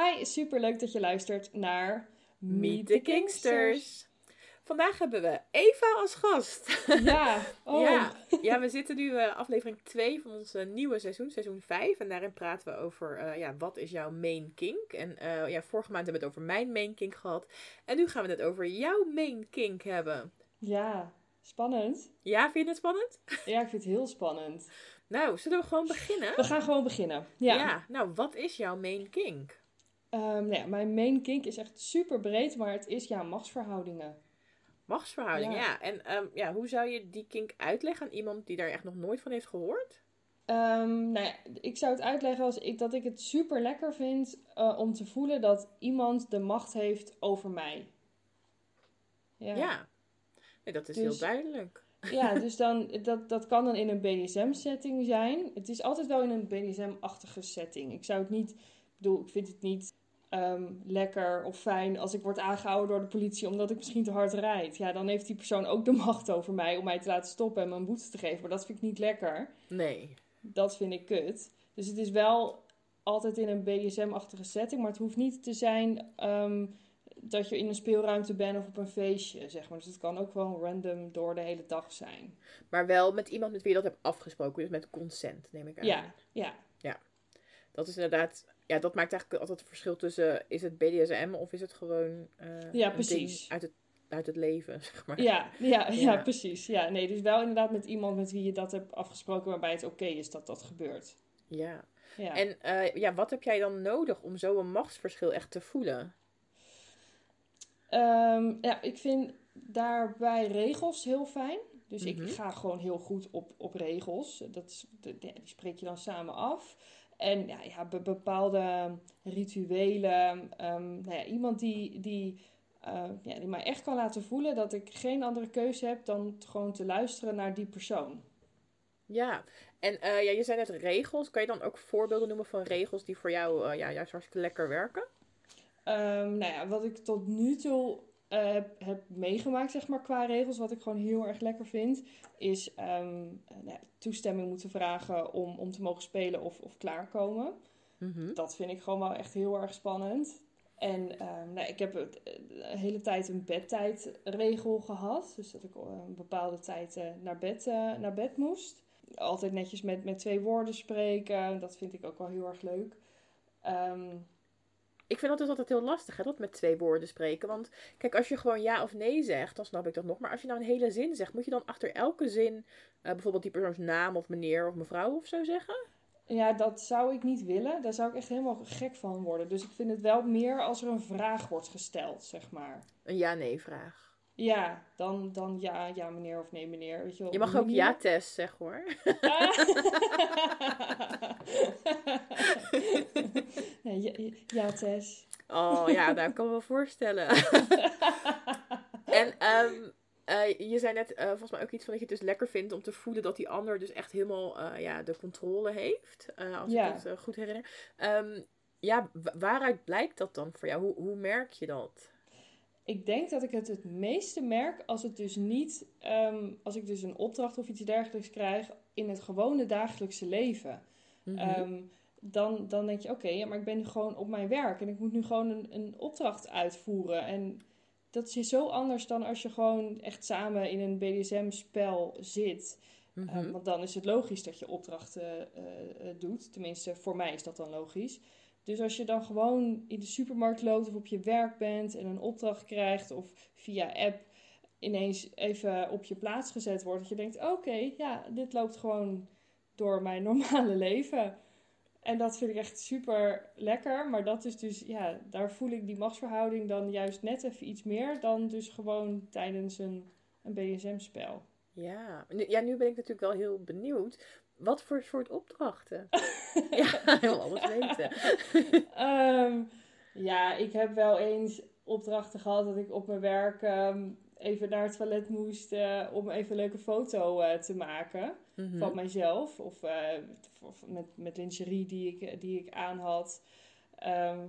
Hi, super leuk dat je luistert naar Meet the Kingsters! Vandaag hebben we Eva als gast. Ja, oh. Ja, ja, we zitten nu uh, aflevering 2 van ons uh, nieuwe seizoen, seizoen 5. En daarin praten we over, uh, ja, wat is jouw main kink? En ja, vorige maand hebben we het over mijn main kink gehad. En nu gaan we het over jouw main kink hebben. Ja, spannend. Ja, vind je het spannend? Ja, ik vind het heel spannend. Nou, zullen we gewoon beginnen? We gaan gewoon beginnen. Ja. ja nou, wat is jouw main kink? Um, nou ja, mijn main kink is echt super breed, maar het is ja, machtsverhoudingen. Machtsverhouding, ja. ja. En um, ja, hoe zou je die kink uitleggen aan iemand die daar echt nog nooit van heeft gehoord? Um, nou ja, ik zou het uitleggen als ik, dat ik het super lekker vind uh, om te voelen dat iemand de macht heeft over mij. Ja, ja. Nee, dat is dus, heel duidelijk. Ja, dus dan, dat, dat kan dan in een BDSM-setting zijn. Het is altijd wel in een BDSM-achtige setting. Ik zou het niet, bedoel, ik vind het niet um, lekker of fijn als ik word aangehouden door de politie omdat ik misschien te hard rijd. Ja, dan heeft die persoon ook de macht over mij om mij te laten stoppen en me een boete te geven. Maar dat vind ik niet lekker. Nee. Dat vind ik kut. Dus het is wel altijd in een BDSM-achtige setting, maar het hoeft niet te zijn um, dat je in een speelruimte bent of op een feestje, zeg maar. Dus het kan ook gewoon random door de hele dag zijn. Maar wel met iemand met wie je dat hebt afgesproken, dus met consent, neem ik aan. Ja, ja. Ja. Dat is inderdaad ja, dat maakt eigenlijk altijd het verschil tussen is het BDSM of is het gewoon uh, ja, precies. uit het, uit het leven, zeg maar. Ja, ja, ja, ja, precies. Ja, nee, dus wel inderdaad met iemand met wie je dat hebt afgesproken waarbij het oké is dat dat gebeurt. Ja. ja. En uh, ja, wat heb jij dan nodig om zo'n machtsverschil echt te voelen? Um, ja, ik vind daarbij regels heel fijn. Dus mm -hmm. ik mhm. ga gewoon heel goed op, op regels. Dat is, die spreek je dan samen af. En ja, ja bepaalde rituelen. Um, nou ja, iemand die, die, uh, ja, die mij echt kan laten voelen dat ik geen andere keuze heb dan gewoon te luisteren naar die persoon. Ja, en uh, ja, je zei net regels. Kan je dan ook voorbeelden noemen van regels die voor jou uh, ja, juist hartstikke lekker werken? Um, nou ja, wat ik tot nu toe uh, heb, heb meegemaakt, zeg maar, qua regels, wat ik gewoon heel erg lekker vind, is um, nou, toestemming moeten vragen om, om te mogen spelen of, of klaarkomen. Mm-hmm. Dat vind ik gewoon wel echt heel erg spannend. En um, nou, ik heb de hele tijd een bedtijdregel gehad. Dus dat ik een bepaalde tijd uh, naar, bed, uh, naar bed moest. Altijd netjes met, met twee woorden spreken. Dat vind ik ook wel heel erg leuk. Um, ik vind dat dus altijd heel lastig, hè, dat met twee woorden spreken. Want kijk, als je gewoon ja of nee zegt, dan snap ik dat nog. Maar als je nou een hele zin zegt, moet je dan achter elke zin uh, bijvoorbeeld die persoons naam of meneer of mevrouw of zo zeggen? Ja, dat zou ik niet willen. Daar zou ik echt helemaal gek van worden. Dus ik vind het wel meer als er een vraag wordt gesteld, zeg maar. Een ja-nee vraag. Ja, dan, dan ja, ja meneer of nee meneer. Weet je, wel, je mag ook ja Tess zeggen hoor. ja, ja, Tess. Oh ja, daar kan ik me wel voorstellen. en um, uh, je zei net uh, volgens mij ook iets van dat je het dus lekker vindt om te voelen dat die ander dus echt helemaal uh, ja, de controle heeft. als ja. ik het goed herinner. Um, ja, waaruit blijkt dat dan voor jou? Hoe, hoe merk je dat? Ik denk dat ik het het meeste merk als het dus niet, um, als ik dus een opdracht of iets dergelijks krijg in het gewone dagelijkse leven. Mm -hmm. um, dan, dan denk je, oké, okay, ja, maar ik ben nu gewoon op mijn werk en ik moet nu gewoon een, een opdracht uitvoeren. En dat is zo anders dan als je gewoon echt samen in een BDSM-spel zit. Mm -hmm. um, want dan is het logisch dat je opdrachten uh, uh, doet. Tenminste, voor mij is dat dan logisch. Dus als je dan gewoon in de supermarkt loopt of op je werk bent en een opdracht krijgt of via app ineens even op je plaats gezet wordt, dat je denkt: oké, okay, ja, dit loopt gewoon door mijn normale leven. En dat vind ik echt super lekker. Maar dat is dus, ja, daar voel ik die machtsverhouding dan juist net even iets meer dan dus gewoon tijdens een, een BSM-spel. Ja. ja, nu ben ik natuurlijk wel heel benieuwd. wat voor soort opdrachten? ja, ik wil alles weten. Ehm, ja, ik heb wel eens opdrachten gehad dat ik op mijn werk ehm, even naar het toilet moest eh, om even een leuke foto eh, te maken Mhm. van mijzelf. Of, of met, met lingerie die ik, die ik aan had ehm,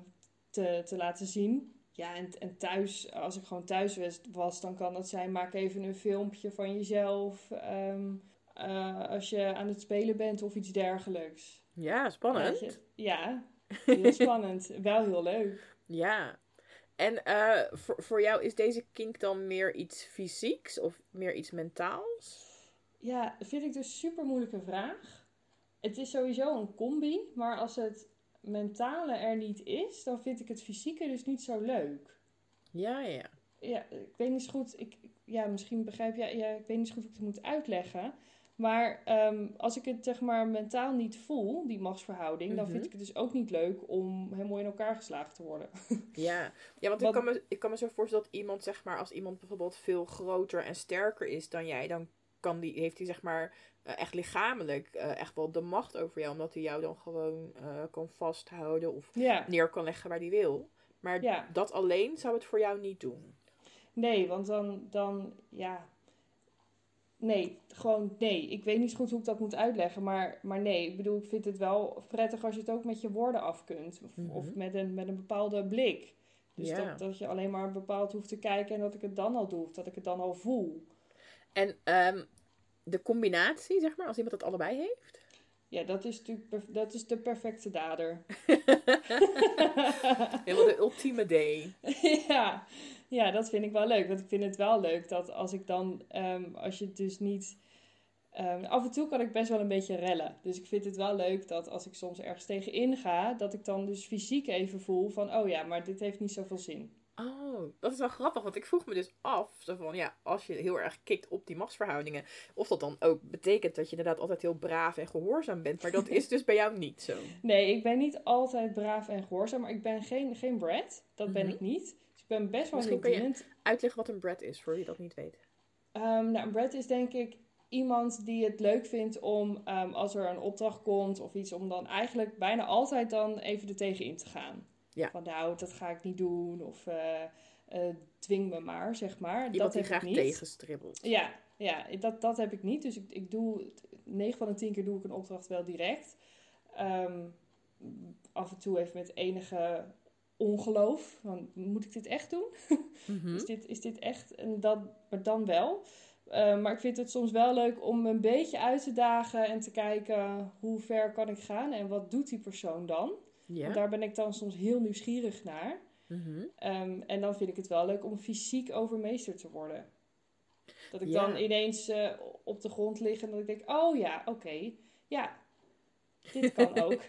te, te laten zien. Ja, en, en thuis, als ik gewoon thuis was, was, dan kan dat zijn, maak even een filmpje van jezelf. als je aan het spelen bent of iets dergelijks. Ja, spannend. Je? Ja, heel spannend. Wel heel leuk. Ja. En eh, voor, voor jou is deze kink dan meer iets fysieks of meer iets mentaals? Ja, vind ik dus een super moeilijke vraag. Het is sowieso een combi, maar als het mentale er niet is, dan vind ik het fysieke dus niet zo leuk. Ja, ja. Ja, ik weet niet zo goed, ik, ja, misschien begrijp jij, ja, ik weet niet zo goed hoe ik het moet uitleggen. Maar ehm, als ik het zeg maar mentaal niet voel, die machtsverhouding, dan Mhm. vind ik het dus ook niet leuk om helemaal in elkaar geslagen te worden. Ja, ja want Wat- ik, kan me, ik kan me zo voorstellen dat iemand, zeg maar, als iemand bijvoorbeeld veel groter en sterker is dan jij, dan kan die, heeft hij, zeg maar, eh, echt lichamelijk eh, echt wel de macht over jou, omdat hij jou dan gewoon eh, kan vasthouden of Ja, neer kan leggen waar hij wil. Maar ja. dat alleen zou het voor jou niet doen. Nee, want dan, dan, ja. Nee, gewoon nee. Ik weet niet goed hoe ik dat moet uitleggen, maar, maar nee. Ik bedoel, ik vind het wel prettig als je het ook met je woorden af kunt. Of, Mhm. of met, een, met een bepaalde blik. Dus Ja. dat, dat je alleen maar bepaald hoeft te kijken en dat ik het dan al doe. Of dat ik het dan al voel. En ehm, de combinatie, zeg maar, als iemand het allebei heeft? Ja, dat is natuurlijk dat is de perfecte dader. Helemaal de ultieme day. ja. Ja, dat vind ik wel leuk. Want ik vind het wel leuk dat als ik dan, ehm, als je het dus niet. ehm, af en toe kan ik best wel een beetje rellen. Dus ik vind het wel leuk dat als ik soms ergens tegenin ga, dat ik dan dus fysiek even voel van, oh ja, maar dit heeft niet zoveel zin. Oh, dat is wel grappig, want ik vroeg me dus af, zo van ja, als je heel erg kikt op die machtsverhoudingen, of dat dan ook betekent dat je inderdaad altijd heel braaf en gehoorzaam bent, maar dat is dus bij jou niet zo. Nee, ik ben niet altijd braaf en gehoorzaam, maar ik ben geen, geen Brad. Dat ben Mhm. ik niet. Ik ben best wel Misschien kun je-. Uitleggen wat een Brad is, voor wie dat niet weet. Ehm, nou, een Brad is denk ik iemand die het leuk vindt om, ehm, als er een opdracht komt of iets, om dan eigenlijk bijna altijd dan even er tegenin te gaan. Ja. Van nou, dat ga ik niet doen of eh, eh, dwing me maar, zeg maar. Iemand dat die heb graag ik niet. tegenstribbelt. Ja, ja dat, dat heb ik niet. Dus ik, ik doe, 9 van de 10 keer doe ik een opdracht wel direct. Ehm, af en toe even met enige ongeloof. Van, moet ik dit echt doen? Mhm. Is, dit, is dit echt? En dat, maar dan wel. Eh, maar ik vind het soms wel leuk om een beetje uit te dagen en te kijken hoe ver kan ik gaan en wat doet die persoon dan. Ja. Want daar ben ik dan soms heel nieuwsgierig naar. Mhm. Ehm, en dan vind ik het wel leuk om fysiek overmeesterd te worden. Dat ik dan ineens eh, op de grond lig en dat ik denk, oh ja, oké, ja, dit kan ook.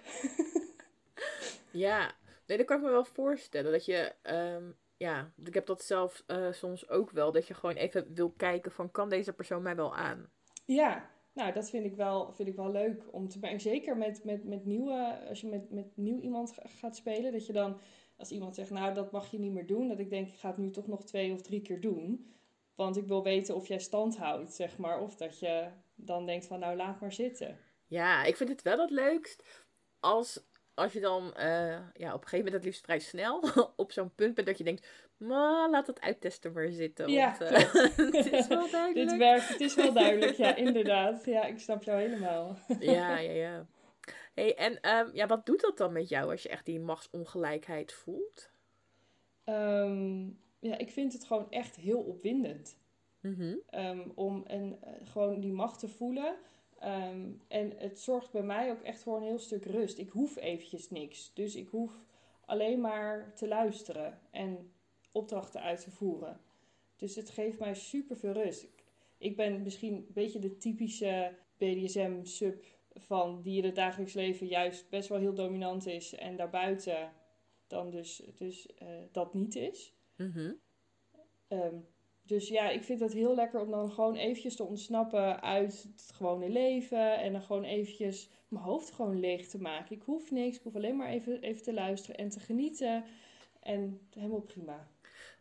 Ja, nee, dat kan ik me wel voorstellen. Dat je, ehm, ja, ik heb dat zelf eh, soms ook wel. Dat je gewoon even wil kijken van, kan deze persoon mij wel aan? Ja, nou, dat vind ik wel, vind ik wel leuk om te merken. Zeker met, met, met nieuwe, als je met, met nieuw iemand ga- gaat spelen, dat je dan, als iemand zegt, nou, dat mag je niet meer doen, dat ik denk, ik ga het nu toch nog twee of drie keer doen. Want ik wil weten of jij stand houdt, zeg maar. Of dat je dan denkt van, nou, laat maar zitten. Ja, ik vind het wel het leukst als, als je dan eh, ja, op een gegeven moment het liefst vrij snel op zo'n punt bent dat je denkt, maar laat het uittesten maar zitten. Ja, want, eh, het is wel duidelijk. Dit werkt, het is wel duidelijk, ja, inderdaad. Ja, ik snap jou helemaal. Ja, ja, ja. Hey, en ehm, ja, wat doet dat dan met jou als je echt die machtsongelijkheid voelt? Ehm, ja, ik vind het gewoon echt heel opwindend. Mhm. Ehm, om en, eh, gewoon die macht te voelen. Ehm, en het zorgt bij mij ook echt voor een heel stuk rust. Ik hoef eventjes niks. Dus ik hoef alleen maar te luisteren en opdrachten uit te voeren. Dus het geeft mij super veel rust. Ik, ik ben misschien een beetje de typische BDSM-sub van die in het dagelijks leven juist best wel heel dominant is. En daarbuiten dan dus, dus eh, dat niet is. Mhm. Ehm, dus ja, ik vind het heel lekker om dan gewoon eventjes te ontsnappen uit het gewone leven. En dan gewoon eventjes mijn hoofd gewoon leeg te maken. Ik hoef niks, ik hoef alleen maar even, even te luisteren en te genieten. En helemaal prima.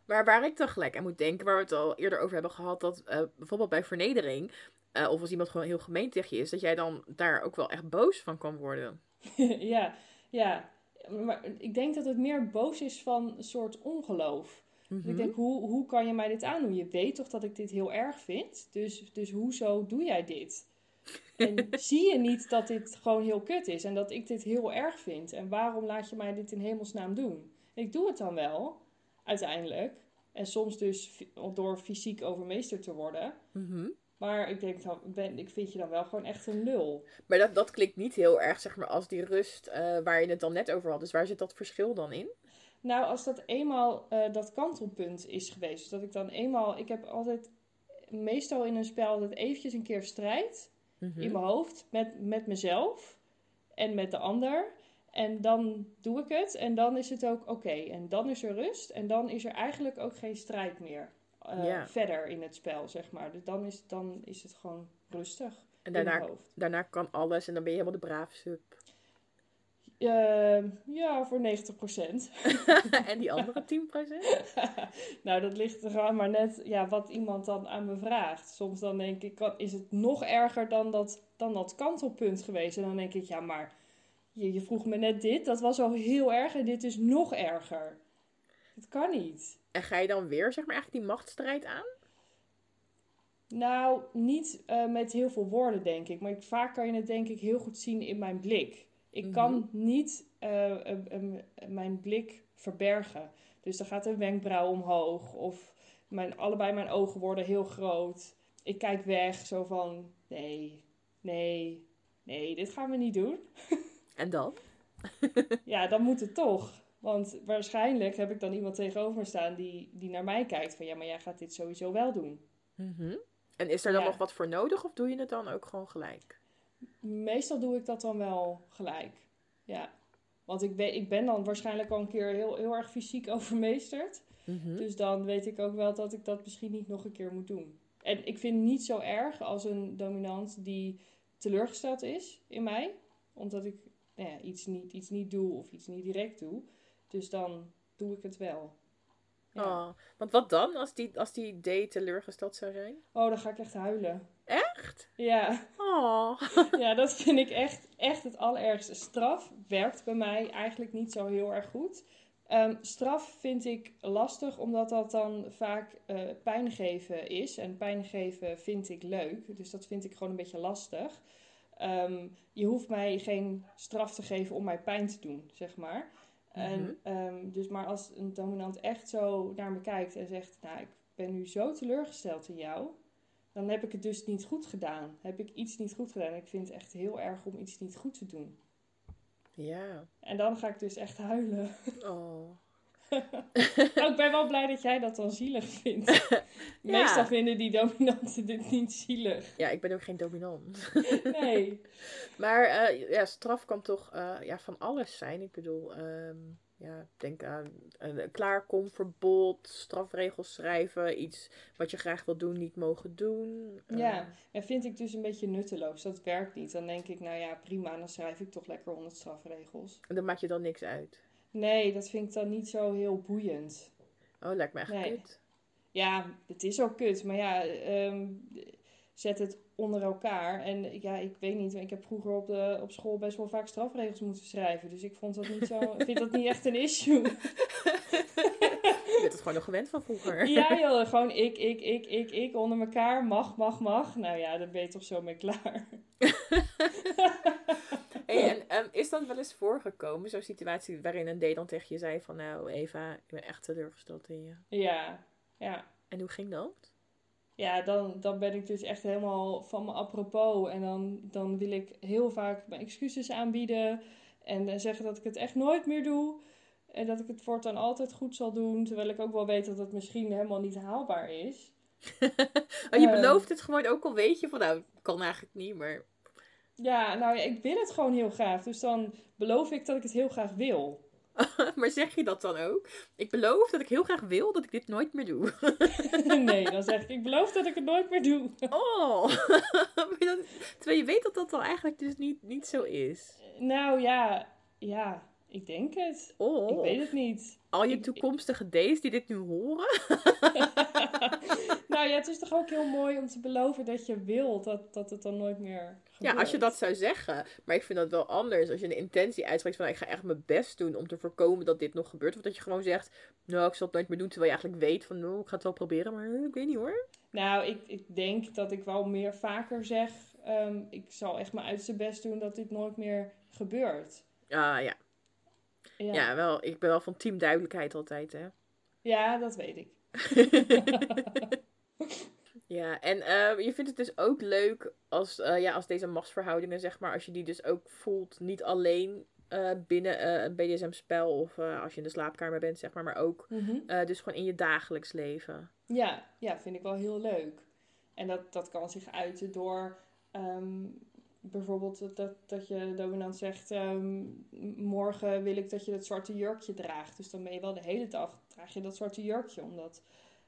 Maar waar ik dan gelijk aan moet denken, waar we het al eerder over hebben gehad, dat eh, bijvoorbeeld bij vernedering, eh, of als iemand gewoon heel gemeen tegen je is, dat jij dan daar ook wel echt boos van kan worden. ja, ja. Maar ik denk dat het meer boos is van een soort ongeloof. Mhm. Ik denk, hoe, hoe kan je mij dit aandoen? Je weet toch dat ik dit heel erg vind? Dus, dus hoezo doe jij dit? En zie je niet dat dit gewoon heel kut is en dat ik dit heel erg vind? En waarom laat je mij dit in hemelsnaam doen? Ik doe het dan wel, uiteindelijk. En soms dus door fysiek overmeesterd te worden. Mhm. Maar ik denk dan, ben, ik vind je dan wel gewoon echt een lul. Maar dat, dat klinkt niet heel erg, zeg maar, als die rust eh, waar je het dan net over had. Dus waar zit dat verschil dan in? Nou, als dat eenmaal eh, dat kantelpunt is geweest. Dus dat ik dan eenmaal... Ik heb altijd meestal in een spel altijd eventjes een keer strijd. Mhm. in mijn hoofd met, met mezelf en met de ander. En dan doe ik het en dan is het ook oké. En dan is er rust en dan is er eigenlijk ook geen strijd meer eh, Ja. verder in het spel, zeg maar. Dus dan is, dan is het gewoon rustig En in daarna, mijn hoofd. daarna kan alles en dan ben je helemaal de braaf sub. Eh, ja, voor 90%. en die andere 10%? nou, dat ligt er maar net ja, wat iemand dan aan me vraagt. Soms dan denk ik, is het nog erger dan dat, dan dat kantelpunt geweest? En dan denk ik, ja, maar je, je vroeg me net dit, dat was al heel erg en dit is nog erger. Het kan niet. En ga je dan weer, zeg maar, eigenlijk die machtsstrijd aan? Nou, niet eh, met heel veel woorden, denk ik. Maar ik- vaak kan je het, denk ik, heel goed zien in mijn blik. Ik Mhm. kan niet eh, mijn blik verbergen. Dus dan gaat een wenkbrauw omhoog. Of mijn, allebei mijn ogen worden heel groot. Ik kijk weg, zo van... Nee, nee, nee, dit gaan we niet doen. En dan? Ja, dan moet het toch. Want waarschijnlijk heb ik dan iemand tegenover me staan die, die naar mij kijkt. Van ja, maar jij gaat dit sowieso wel doen. Mhm. En is er dan Ja. nog wat voor nodig of doe je het dan ook gewoon gelijk? Meestal doe ik dat dan wel gelijk. Ja. Want ik, weet, ik ben dan waarschijnlijk al een keer heel, heel erg fysiek overmeesterd. Mhm. Dus dan weet ik ook wel dat ik dat misschien niet nog een keer moet doen. En ik vind het niet zo erg als een dominant die teleurgesteld is in mij. Omdat ik nou ja, iets, niet, iets niet doe of iets niet direct doe. Dus dan doe ik het wel. Ja. Oh, want wat dan als die, als die D teleurgesteld zou zijn? Oh, dan ga ik echt huilen. Echt? Ja. Oh. Ja, dat vind ik echt, echt het allerergste. Straf werkt bij mij eigenlijk niet zo heel erg goed. Ehm, straf vind ik lastig, omdat dat dan vaak eh pijn geven is. En pijn geven vind ik leuk, dus dat vind ik gewoon een beetje lastig. Ehm, je hoeft mij geen straf te geven om mij pijn te doen, zeg maar. Mhm. En, ehm, dus maar als een dominant echt zo naar me kijkt en zegt: Nou, ik ben nu zo teleurgesteld in jou dan heb ik het dus niet goed gedaan. Heb ik iets niet goed gedaan. Ik vind het echt heel erg om iets niet goed te doen. Ja. En dan ga ik dus echt huilen. Oh. Oh, ik ben wel blij dat jij dat dan zielig vindt. Meestal vinden die dominanten dit niet zielig. Ja, ik ben ook geen dominant. Nee. Maar eh, ja, straf kan toch eh, ja, van alles zijn. Ik bedoel, ehm, ja, denk aan een klaarkomverbod, strafregels schrijven, iets wat je graag wil doen, niet mogen doen. Eh, Ja, en vind ik dus een beetje nutteloos. Dat werkt niet. Dan denk ik, nou ja, prima. Dan schrijf ik toch lekker 100 strafregels. En dan maak je dan niks uit. Nee, dat vind ik dan niet zo heel boeiend. Oh, lijkt me echt Nee. kut. Ja, het is ook kut. Maar ja, ehm, zet het onder elkaar. En ja, ik weet niet. Ik heb vroeger op, de, op school best wel vaak strafregels moeten schrijven. Dus ik vond dat niet zo. ik vind dat niet echt een issue. Je bent het gewoon nog gewend van vroeger. ja, joh. Gewoon ik, ik, ik, ik, ik onder elkaar. Mag, mag, mag. Nou ja, daar ben je toch zo mee klaar. Hey, en ehm, is dat wel eens voorgekomen, zo'n situatie waarin een D dan tegen je zei van nou Eva, ik ben echt teleurgesteld in je. Ja, ja. En hoe ging dat? Ja, dan, dan ben ik dus echt helemaal van me apropos. En dan, dan wil ik heel vaak mijn excuses aanbieden. En eh, zeggen dat ik het echt nooit meer doe. En dat ik het voortaan altijd goed zal doen. Terwijl ik ook wel weet dat het misschien helemaal niet haalbaar is. Oh, je Ehm. belooft het gewoon ook al weet je van nou, kan eigenlijk niet, maar Ja, nou ja, ik wil het gewoon heel graag. Dus dan beloof ik dat ik het heel graag wil. maar zeg je dat dan ook? Ik beloof dat ik heel graag wil dat ik dit nooit meer doe. nee, dan zeg ik, ik beloof dat ik het nooit meer doe. Oh, dat- terwijl je weet dat dat dan eigenlijk dus niet, niet zo is. Nou ja, ja, ik denk het. Oh, Ik weet het niet. al je ik- toekomstige D's die dit nu horen. nou ja, het is toch ook heel mooi om te beloven dat je wilt dat, dat het dan nooit meer gebeurt. Ja, als je dat zou zeggen. Maar ik vind dat wel anders. Als je een intentie uitspreekt van nou, ik ga echt mijn best doen om te voorkomen dat dit nog gebeurt. Of dat je gewoon zegt, nou ik zal het nooit meer doen. Terwijl je eigenlijk weet van nou ik ga het wel proberen. Maar ik weet niet hoor. Nou, ik, ik denk dat ik wel meer vaker zeg, ehm, ik zal echt mijn uiterste best doen dat dit nooit meer gebeurt. Ah ja. Ja, ja. wel. Ik ben wel van team duidelijkheid altijd hè. Ja, dat weet ik. Ja, en eh, je vindt het dus ook leuk als, eh, ja, als deze machtsverhoudingen, zeg maar, als je die dus ook voelt, niet alleen eh, binnen een BDSM-spel of als je in de slaapkamer bent, zeg maar, maar ook Mhm. dus gewoon in je dagelijks leven. Ja, ja, vind ik wel heel leuk. En dat, dat kan zich uiten door ehm, bijvoorbeeld dat, dat, je dominant zegt: ehm, Morgen wil ik dat je dat zwarte jurkje draagt. Dus dan ben je wel de hele dag draag je dat zwarte jurkje, omdat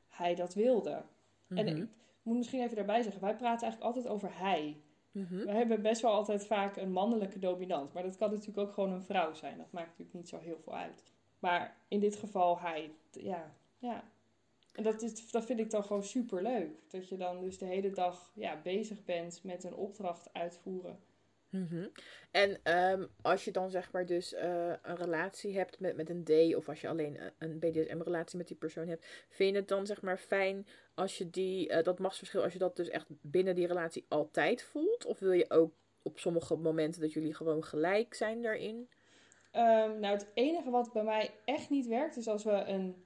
hij dat wilde. En Mhm. Moet misschien even daarbij zeggen: wij praten eigenlijk altijd over hij. Mhm. We hebben best wel altijd vaak een mannelijke dominant. Maar dat kan natuurlijk ook gewoon een vrouw zijn. Dat maakt natuurlijk niet zo heel veel uit. Maar in dit geval hij. Ja, ja. En dat, is, dat vind ik dan gewoon super leuk. Dat je dan dus de hele dag ja, bezig bent met een opdracht uitvoeren. Mhm. En ehm, als je dan zeg maar dus eh, een relatie hebt met, met een D of als je alleen eh, een BDSM-relatie met die persoon hebt, vind je het dan zeg maar fijn als je die, eh, dat machtsverschil, als je dat dus echt binnen die relatie altijd voelt? Of wil je ook op sommige momenten dat jullie gewoon gelijk zijn daarin? Ehm, nou, het enige wat bij mij echt niet werkt, is als we een,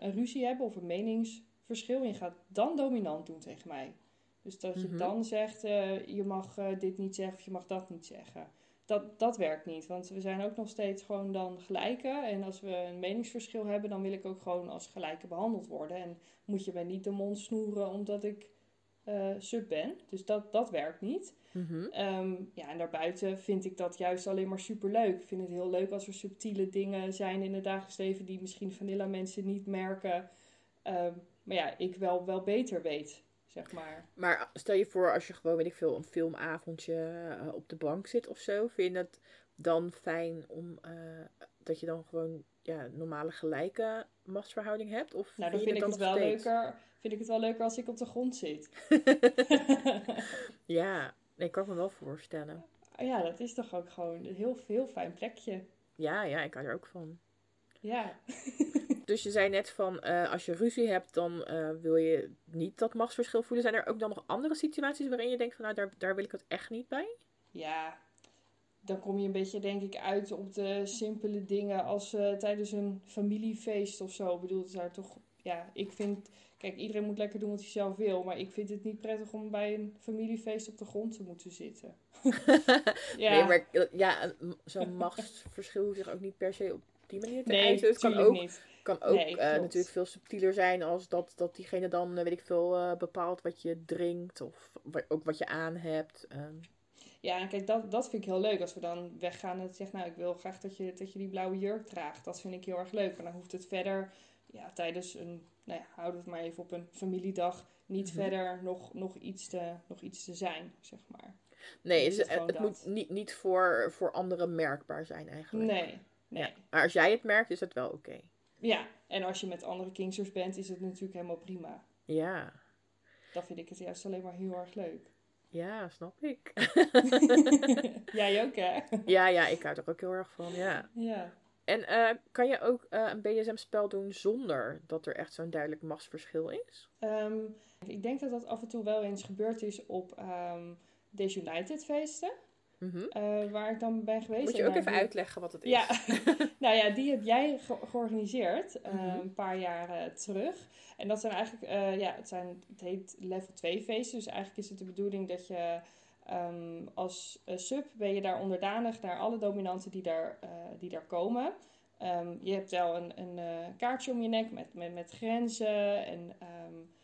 een ruzie hebben of een meningsverschil. En je gaat dan dominant doen tegen mij. Dus dat je Mhm. dan zegt, eh, je mag eh, dit niet zeggen of je mag dat niet zeggen. Dat, dat werkt niet, want we zijn ook nog steeds gewoon dan gelijken. En als we een meningsverschil hebben, dan wil ik ook gewoon als gelijke behandeld worden. En moet je mij niet de mond snoeren omdat ik eh, sub ben. Dus dat, dat werkt niet. Mhm. Ehm, ja, en daarbuiten vind ik dat juist alleen maar super leuk. Ik vind het heel leuk als er subtiele dingen zijn in het dagelijks leven die misschien vanilla mensen niet merken. Ehm, maar ja, ik wel, wel beter weet, zeg maar. Maar stel je voor als je gewoon, weet ik veel, een filmavondje eh, op de bank zit of zo. Vind je het dan fijn om eh, dat je dan gewoon ja, normale gelijke machtsverhouding hebt? Of Nou, dan vind ik het wel steeds? leuker. Vind ik het wel leuker als ik op de grond zit. Ja, nee, kan ik me wel voorstellen. ja, dat is toch ook gewoon een heel, heel fijn plekje. Ja, ja, ik hou er ook van. Ja. Dus je zei net van, eh, als je ruzie hebt, dan eh, wil je niet dat machtsverschil voelen. Zijn er ook dan nog andere situaties waarin je denkt van, nou, daar, daar wil ik het echt niet bij? Ja, dan kom je een beetje, denk ik, uit op de simpele dingen als eh, tijdens een familiefeest of zo. Ik bedoel, het daar toch, ja, ik vind, kijk, iedereen moet lekker doen wat hij zelf wil, maar ik vind het niet prettig om bij een familiefeest op de grond te moeten zitten. ja, Nee, maar ja, zo'n machtsverschil hoeft zich ook niet per se op die manier te nee, uiten. Het kan ook, niet. Kan ook Nee, eh, natuurlijk veel subtieler zijn als dat, dat diegene dan, eh, weet ik veel, eh, bepaalt wat je drinkt of ook wat je aan hebt. ehm. Ja, en kijk, dat, dat vind ik heel leuk. Als we dan weggaan en zegt, nou, ik wil graag dat je, dat je die blauwe jurk draagt. Dat vind ik heel erg leuk. Maar dan hoeft het verder, ja, tijdens een, nou ja, houden we het maar even op een familiedag, niet Mhm. verder nog, nog, iets te, nog iets te zijn, zeg maar. Nee, het, het het, gewoon moet dat? niet, niet voor, voor anderen merkbaar zijn eigenlijk. Nee, nee. Ja. Maar als jij het merkt, is het wel oké. Ja, en als je met andere Kingsters bent, is het natuurlijk helemaal prima. Ja. Dan vind ik het juist alleen maar heel erg leuk. ja, snap ik. Jij ook, hè? ja, ja, ik hou er ook heel erg van, ja. Ja. En eh, kan je ook eh, een BDSM-spel doen zonder dat er echt zo'n duidelijk machtsverschil is? Ehm, ik denk dat dat af en toe wel eens gebeurd is op ehm Desunited feesten. Mhm. eh, waar ik dan ben geweest. Moet je ook even die- uitleggen wat het is? Ja, nou ja, die heb jij ge- georganiseerd eh, Mhm. een paar jaar eh, terug. En dat zijn eigenlijk, eh, ja, het, zijn, het heet level 2 feesten. Dus eigenlijk is het de bedoeling dat je ehm, als sub ben je daar onderdanig naar alle dominanten die daar, die daar komen. Ehm, je hebt wel een, een kaartje om je nek met, met, met grenzen en ehm, eh,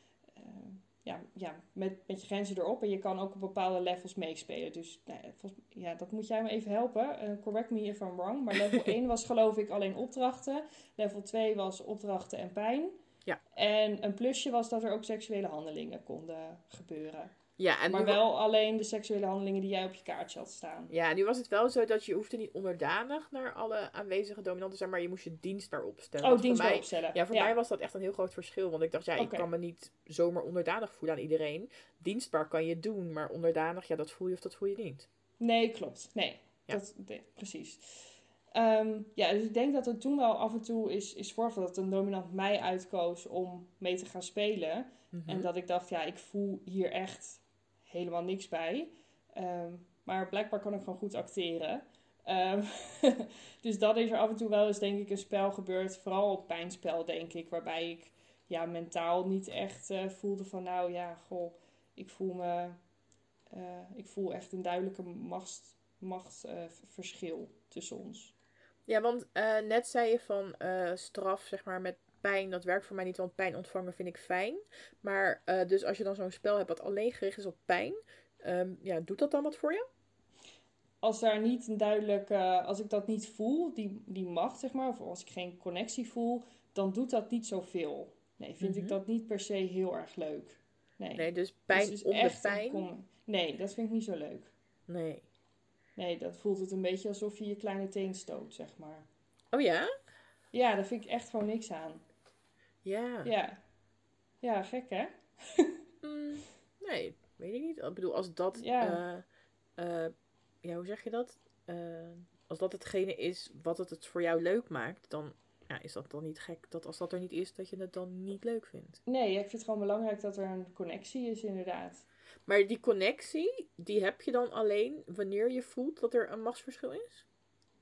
ja, ja, met, met je grenzen erop. En je kan ook op bepaalde levels meespelen. Dus nou ja, volgens, ja, dat moet jij me even helpen. Eh, correct me if I'm wrong. Maar level 1 was geloof ik alleen opdrachten. Level 2 was opdrachten en pijn. Ja. En een plusje was dat er ook seksuele handelingen konden gebeuren. Ja, en maar wel alleen de seksuele handelingen die jij op je kaartje had staan. Ja, nu was het wel zo dat je hoefde niet onderdanig naar alle aanwezige dominanten te zijn, maar je moest je dienstbaar opstellen. Oh, Want dienst voor mij, opstellen. Ja, voor mij was dat echt een heel groot verschil. Want ik dacht, ja, ik kan me niet zomaar onderdanig voelen aan iedereen. Dienstbaar kan je doen, maar onderdanig, ja, dat voel je of dat voel je niet. Nee, klopt. Nee, Ja. dat, nee, precies. Ehm, ja, dus ik denk dat er toen wel af en toe is, is voorval dat een dominant mij uitkoos om mee te gaan spelen. Mhm. En dat ik dacht, ja, ik voel hier echt helemaal niks bij. Ehm, maar blijkbaar kan ik gewoon goed acteren. Ehm, dus dat is er af en toe wel eens, denk ik, een spel gebeurd. Vooral op pijnspel, denk ik. Waarbij ik ja, mentaal niet echt eh, voelde van, nou ja, goh, ik voel me... eh, ik voel echt een duidelijke macht, machtsverschil tussen ons. Ja, want eh, net zei je van eh, straf, zeg maar, met pijn, dat werkt voor mij niet, want pijn ontvangen vind ik fijn. Maar eh, dus als je dan zo'n spel hebt wat alleen gericht is op pijn, ehm, ja, doet dat dan wat voor je? als daar niet een duidelijk, als ik dat niet voel, die, die macht zeg maar, of als ik geen connectie voel, dan doet dat niet zoveel. Nee, vind Mhm. ik dat niet per se heel erg leuk. Nee, Nee, dus Dus pijn om de een pijn? Nee, dat vind ik niet zo leuk. Nee. Nee, dat voelt het een beetje alsof je je kleine teen stoot, zeg maar. Oh ja? Ja, daar vind ik echt gewoon niks aan. Ja. Ja, ja gek hè? Mm, nee, weet ik niet. Ik bedoel, als dat. Ja. eh, eh, ja, hoe zeg je dat? Eh, als dat hetgene is wat het, het voor jou leuk maakt, dan ja, is dat dan niet gek dat als dat er niet is, dat je het dan niet leuk vindt. Nee, ik vind het gewoon belangrijk dat er een connectie is, inderdaad. Maar die connectie, die heb je dan alleen wanneer je voelt dat er een machtsverschil is?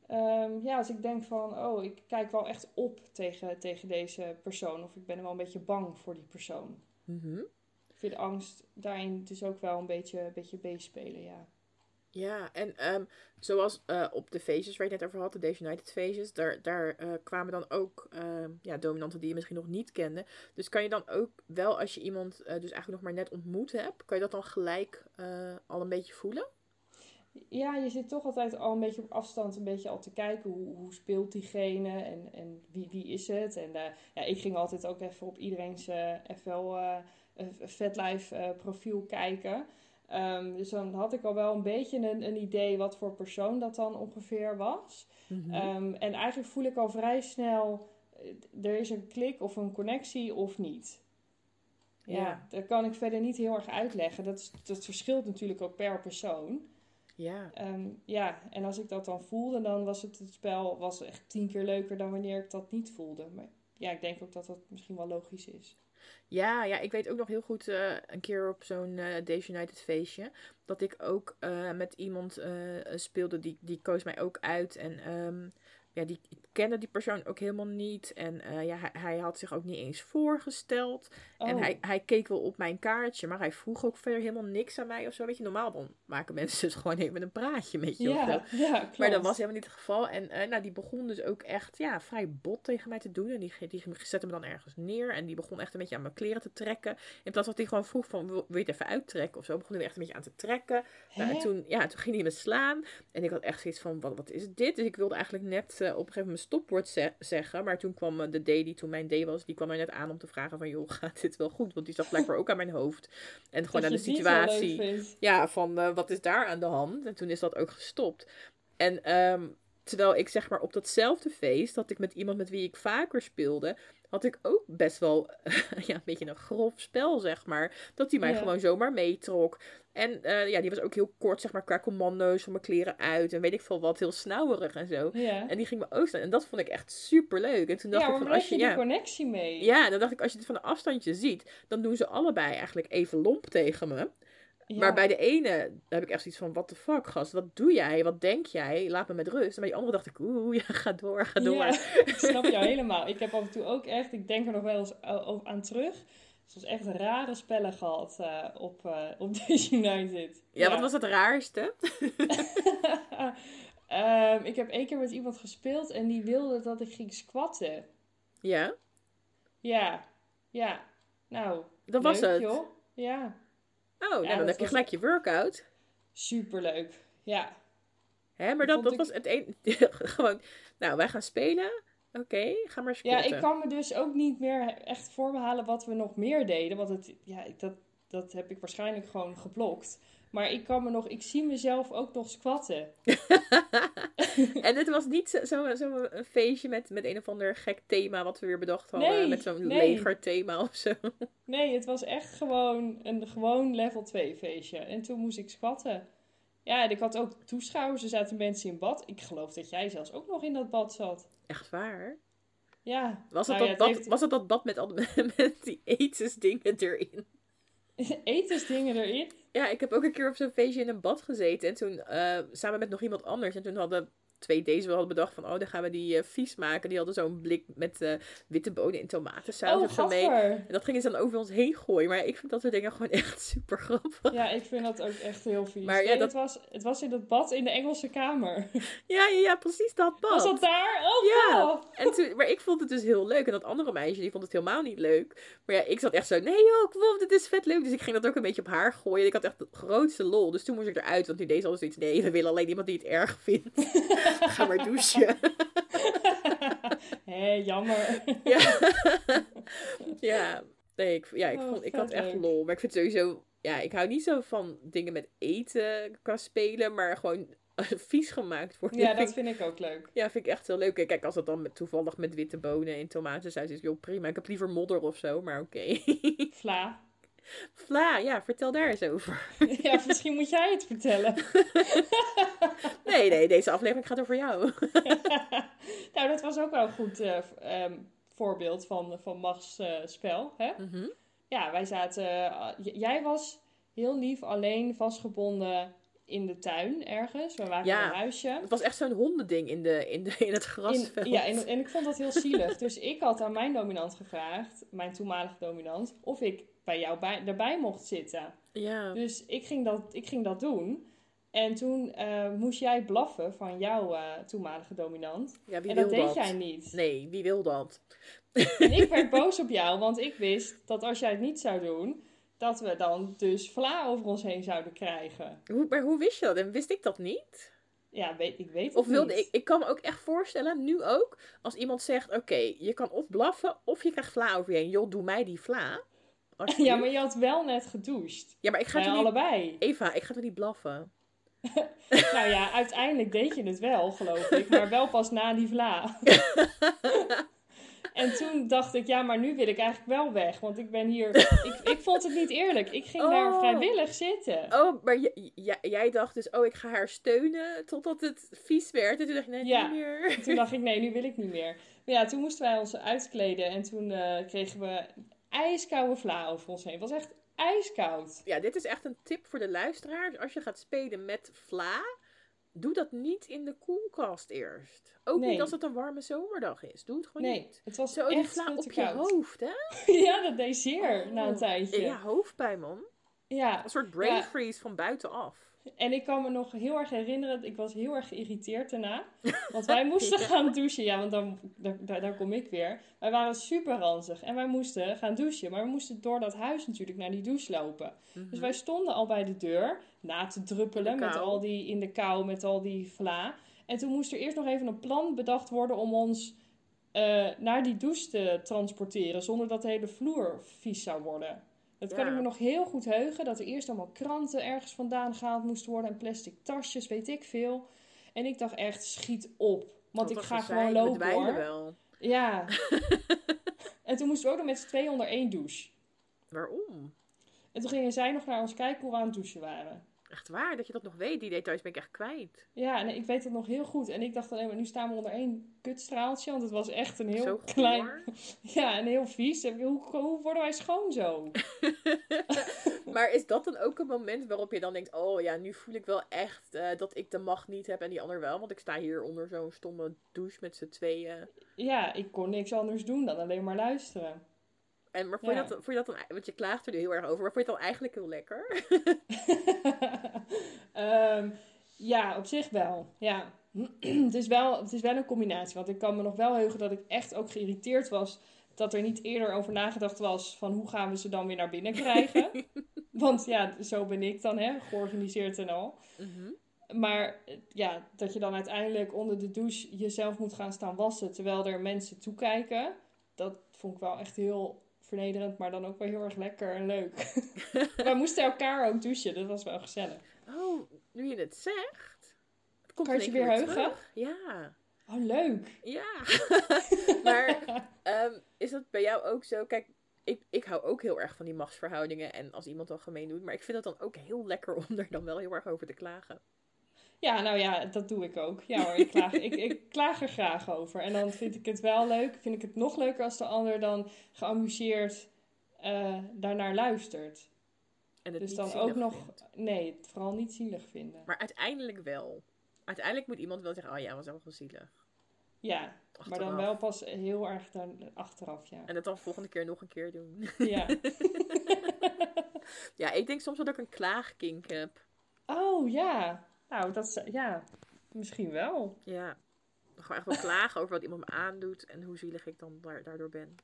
Ehm, ja, als ik denk van, oh, ik kijk wel echt op tegen, tegen deze persoon. Of ik ben wel een beetje bang voor die persoon. Mhm. Ik vind angst daarin dus ook wel een beetje, een beetje ja. Ja, en ehm, zoals eh, op de feestjes waar je het net over had, de Days United feestjes, daar, daar eh, kwamen dan ook ehm, ja, dominanten die je misschien nog niet kende. Dus kan je dan ook wel, als je iemand eh, dus eigenlijk nog maar net ontmoet hebt, kan je dat dan gelijk al een beetje voelen? Ja, je zit toch altijd al een beetje op afstand een beetje al te kijken hoe, hoe speelt diegene en, en wie, wie is het. En eh, ja, ik ging altijd ook even op iedereen's eh FL vetlife eh, profiel kijken. Ehm, dus dan had ik al wel een beetje een, een idee wat voor persoon dat dan ongeveer was. Mhm. Ehm, en eigenlijk voel ik al vrij snel, er is een klik of een connectie of niet. Ja, Ja. dat kan ik verder niet heel erg uitleggen. Dat, dat verschilt natuurlijk ook per persoon. Ja. Ehm, ja, en als ik dat dan voelde, dan was het, het spel was echt tien keer leuker dan wanneer ik dat niet voelde. Maar ja, ik denk ook dat dat misschien wel logisch is. Ja, ja, ik weet ook nog heel goed eh, een keer op zo'n eh Days United feestje. Dat ik ook eh, met iemand speelde, die, die koos mij ook uit. En ehm, ja, die ik kende die persoon ook helemaal niet. En eh, ja, hij, hij had zich ook niet eens voorgesteld. En Oh, hij, hij keek wel op mijn kaartje, maar hij vroeg ook verder helemaal niks aan mij of zo. Weet je, normaal dan maken mensen dus gewoon even een praatje met je of zo. ja, ja. Maar dat was helemaal niet het geval. En eh, nou, die begon dus ook echt ja, vrij bot tegen mij te doen. En die, die zette me dan ergens neer. En die begon echt een beetje aan mijn kleren te trekken. In plaats van dat hij gewoon vroeg van, wil, wil je het even uittrekken of zo? Begon hij echt een beetje aan te trekken. Nou, en toen, ja, toen ging hij me slaan. En ik had echt zoiets van, wat, wat is dit? Dus ik wilde eigenlijk net eh, op een gegeven moment mijn stopwoord ze- zeggen. Maar toen kwam eh, de D die toen mijn D was, die kwam er net aan om te vragen van, joh, gaat dit wel goed? Want die zag blijkbaar ook aan mijn hoofd. En gewoon aan de situatie ja, van eh, wat is daar aan de hand? En toen is dat ook gestopt. En ehm, terwijl ik zeg maar op datzelfde feest, dat ik met iemand met wie ik vaker speelde, had ik ook best wel ja, een beetje een grof spel, zeg maar. Dat hij mij Ja. gewoon zomaar meetrok. En eh, ja, die was ook heel kort, zeg maar, qua commando's van mijn kleren uit. En weet ik veel wat, heel snauwerig en zo. Ja, En die ging me ook staan. En dat vond ik echt super leuk. En toen dacht ja ik van, als je... je die Ja, connectie mee. ja, dan dacht ik, als je het van een afstandje ziet, dan doen ze allebei eigenlijk even lomp tegen me. Ja. Maar bij de ene heb ik echt zoiets van, what the fuck, gast, wat doe jij, wat denk jij, laat me met rust. En bij die andere dacht ik, oeh, ja, ga door, ga door. Ja, Ja, ik snap jou helemaal. Ik heb af en toe ook echt, ik denk er nog wel eens aan terug. Zoals echt rare spellen gehad eh, op, eh op United. wat was het raarste? Ehm, ik heb één keer met iemand gespeeld en die wilde dat ik ging squatten. Ja, Ja, ja. Nou, dat was het. joh. Ja, Oh, nou, Ja, dan heb je gelijk je workout. superleuk. Ja, Hè, maar Dat dat, was het een, gewoon, nou, wij gaan spelen. Oké, ga maar ja squatten. ik kan me dus ook niet meer echt voor me halen wat we nog meer deden. Want het, ja, dat, dat heb ik waarschijnlijk gewoon geblokt. Maar ik kan me nog, ik zie mezelf ook nog squatten. en het was niet zo'n zo, feestje met, met een of ander gek thema wat we weer bedacht hadden. Nee, met zo'n nee. legerthema of zo. Nee, het was echt gewoon een gewoon level 2 feestje. En toen moest ik squatten. Ja, en ik had ook toeschouwers, er zaten mensen in bad. Ik geloof dat jij zelfs ook nog in dat bad zat. Echt waar? Ja. Was het, Nou dat, bad, heeft- was het dat bad met, al, met die etensdingen erin? etensdingen erin. Ja, ik heb ook een keer op zo'n feestje in een bad gezeten. En toen eh, samen met nog iemand anders. En toen hadden twee deze we hadden bedacht van... Oh, dan gaan we die eh, vies maken. Die hadden zo'n blik met eh, witte bonen en tomatensaus Oh, of zo mee. En dat gingen ze dan over ons heen gooien. Maar ik vind dat soort dingen gewoon echt super grappig. Ja, ik vind dat ook echt heel vies. Maar ja, dat- het, was, het was in dat bad in de Engelse kamer. Ja, ja, ja, precies dat bad. Was dat daar? Oh, Ja. wow. En toen, maar ik vond het dus heel leuk. En dat andere meisje, die vond het helemaal niet leuk. Maar ja, ik zat echt zo, nee joh, op, dit is vet leuk. Dus ik ging dat ook een beetje op haar gooien. En ik had echt de grootste lol. Dus toen moest ik eruit. Want nu deed ze alles zoiets, nee, we willen alleen iemand die het erg vindt. Ga maar douchen. Hé, jammer. ja. ja. Nee, ik, ja, ik, Oh, vond, ik had echt leuk. lol. Maar ik vind sowieso... Ja, ik hou niet zo van dingen met eten qua spelen. Maar gewoon vies gemaakt worden. Ja, dat vind ik ook leuk. Ja, vind ik echt heel leuk. Kijk, als dat dan met, toevallig met witte bonen en tomatensaus is, joh, prima. Ik heb liever modder of zo, maar oké. Vla. Vla, ja, vertel daar eens over. Ja, misschien moet jij het vertellen. Nee, nee, deze aflevering gaat over jou. nou, dat was ook wel een goed eh, ehm, voorbeeld van, van Machts eh, spel. Hè? Mhm. Ja, wij zaten... eh, jij was heel lief alleen vastgebonden in de tuin ergens. We waren Ja. in een huisje. Het was echt zo'n hondending in, de, in, de, in het grasveld. In- ja, en, en ik vond dat heel zielig. Dus ik had aan mijn dominant gevraagd, mijn toenmalige dominant, of ik bij jou bij, erbij mocht zitten. Ja. Dus ik ging dat, ik ging dat doen. En toen eh, moest jij blaffen van jouw eh, toenmalige dominant. ja, wie en wil dat deed dat? jij niet. Nee, wie wil dat? En ik werd boos op jou, want ik wist dat als jij het niet zou doen, dat we dan dus vla over ons heen zouden krijgen. Hoe, maar hoe wist je dat? En wist ik dat niet? Ja, weet, ik weet het Of wilde niet. ik... Ik kan me ook echt voorstellen, nu ook, als iemand zegt... Oké, je kan of blaffen, of je krijgt vla over je heen. Joh, doe mij die vla. Alsjeblieft. Ja, maar je had wel net gedoucht. Ja, maar ik ga Wij toch niet... allebei. Eva, ik ga toch niet blaffen? Nou ja, uiteindelijk deed je het wel, geloof ik. Maar wel pas na die vla. En toen dacht ik, ja, maar nu wil ik eigenlijk wel weg. Want ik ben hier... Ik, ik vond het niet eerlijk. Ik ging daar Oh. vrijwillig zitten. Oh, maar jij dacht dus, oh, ik ga haar steunen totdat het vies werd. En toen dacht je, nee, Ja. niet meer. En toen dacht ik, nee, nu wil ik niet meer. Maar ja, toen moesten wij ons uitkleden. En toen eh, kregen we ijskoude vla over ons heen. Het was echt ijskoud. Ja, dit is echt een tip voor de luisteraars. Als je gaat spelen met vla, doe dat niet in de koelkast eerst. Ook Nee. niet als het een warme zomerdag is. Doe het gewoon Nee, niet. het was Zo, die echt vla op je hoofd, hè? Ja, dat deed zeer na een Oh. tijdje. Ja, hoofdpijn, man. Ja, Een soort brain Ja. freeze van buitenaf. En ik kan me nog heel erg herinneren, ik was heel erg geïrriteerd daarna. Want wij moesten gaan douchen. Ja, want dan, daar, kom ik weer. Wij waren super ranzig en wij moesten gaan douchen. Maar we moesten door dat huis natuurlijk naar die douche lopen. Dus wij stonden al bij de deur na te druppelen met al die, in de kou met al die vla. En toen moest er eerst nog even een plan bedacht worden om ons eh, naar die douche te transporteren. Zonder dat de hele vloer vies zou worden. Dat kan Ja. ik me nog heel goed heugen. Dat er eerst allemaal kranten ergens vandaan gehaald moesten worden. En plastic tasjes, weet ik veel. En ik dacht echt, schiet op. Want ik ga gewoon lopen hoor. wel. Ja. en toen moesten we ook nog met z'n tweeën onder één douche. Waarom? En toen gingen zij nog naar ons kijken hoe we aan het douchen waren. Echt waar, dat je dat nog weet. Die details ben ik echt kwijt. Ja, en ik weet het nog heel goed. En ik dacht alleen maar, nu staan we onder één kutstraaltje. Want het was echt een heel Zo klein... Ja, en heel vies. Hoe, hoe worden wij schoon zo? Maar is dat dan ook een moment waarop je dan denkt: Oh ja, nu voel ik wel echt eh, dat ik de macht niet heb en die ander wel? Want ik sta hier onder zo'n stomme douche met z'n tweeën. Ja, ik kon niks anders doen dan alleen maar luisteren. En, maar vond, Ja. je dat, vond je dat dan, want je klaagt er nu heel erg over, maar vond je het dan eigenlijk heel lekker? Ja, op zich wel. Ja. het, is wel, het is wel een combinatie. Want ik kan me nog wel heugen dat ik echt ook geïrriteerd was. Dat er niet eerder over nagedacht was van hoe gaan we ze dan weer naar binnen krijgen. Want ja, zo ben ik dan, hè, georganiseerd en al. Mhm. Maar ja, dat je dan uiteindelijk onder de douche jezelf moet gaan staan wassen terwijl er mensen toekijken. Dat vond ik wel echt heel vernederend, maar dan ook wel heel erg lekker en leuk. We moesten elkaar ook douchen, dat was wel gezellig. Oh, nu je het zegt. Het komt Kan je weer heugen? terug. Ja. Oh, leuk. Ja. maar ehm, is dat bij jou ook zo? Kijk, ik, ik hou ook heel erg van die machtsverhoudingen. En als iemand dan gemeen doet. Maar ik vind het dan ook heel lekker om er dan wel heel erg over te klagen. Ja, nou ja, dat doe ik ook. Ja hoor, ik klaag, ik, ik klaag er graag over. En dan vind ik het wel leuk. Vind ik het nog leuker als de ander dan geamuseerd eh, daarnaar luistert. En het Dus niet dan ook nog, vindt. nee, het vooral niet zielig vinden. Maar uiteindelijk wel. Uiteindelijk moet iemand wel zeggen, oh ja, was wel zielig. Ja, maar dan wel pas heel erg dan achteraf, ja. En het dan volgende keer nog een keer doen. Ja. ja, ik denk soms dat ik een klaagkink heb. Oh ja, nou dat is, ja, misschien wel. Ja. Gewoon echt wel klagen over wat iemand me aandoet. En hoe zielig ik dan daar- daardoor ben.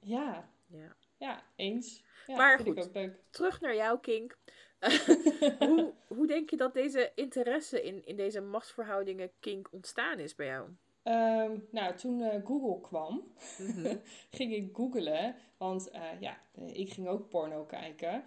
Ja, Ja. Ja, eens. Ja, Maar vind goed. ik ook leuk. Terug naar jouw kink. hoe, hoe denk je dat deze interesse in, in deze machtsverhoudingen kink ontstaan is bij jou? Ehm, nou, toen eh, Google kwam, Mhm. ging ik googlen. Want eh, ja, eh, ik ging ook porno kijken.